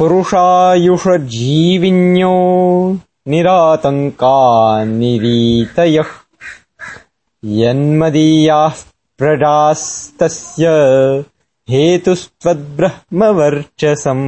पुरुषायुषजीविन्यो निरातङ्का निरीतयः यन्मदीयाः प्रजास्तस्य हेतुस्त्वद्ब्रह्मवर्चसम्।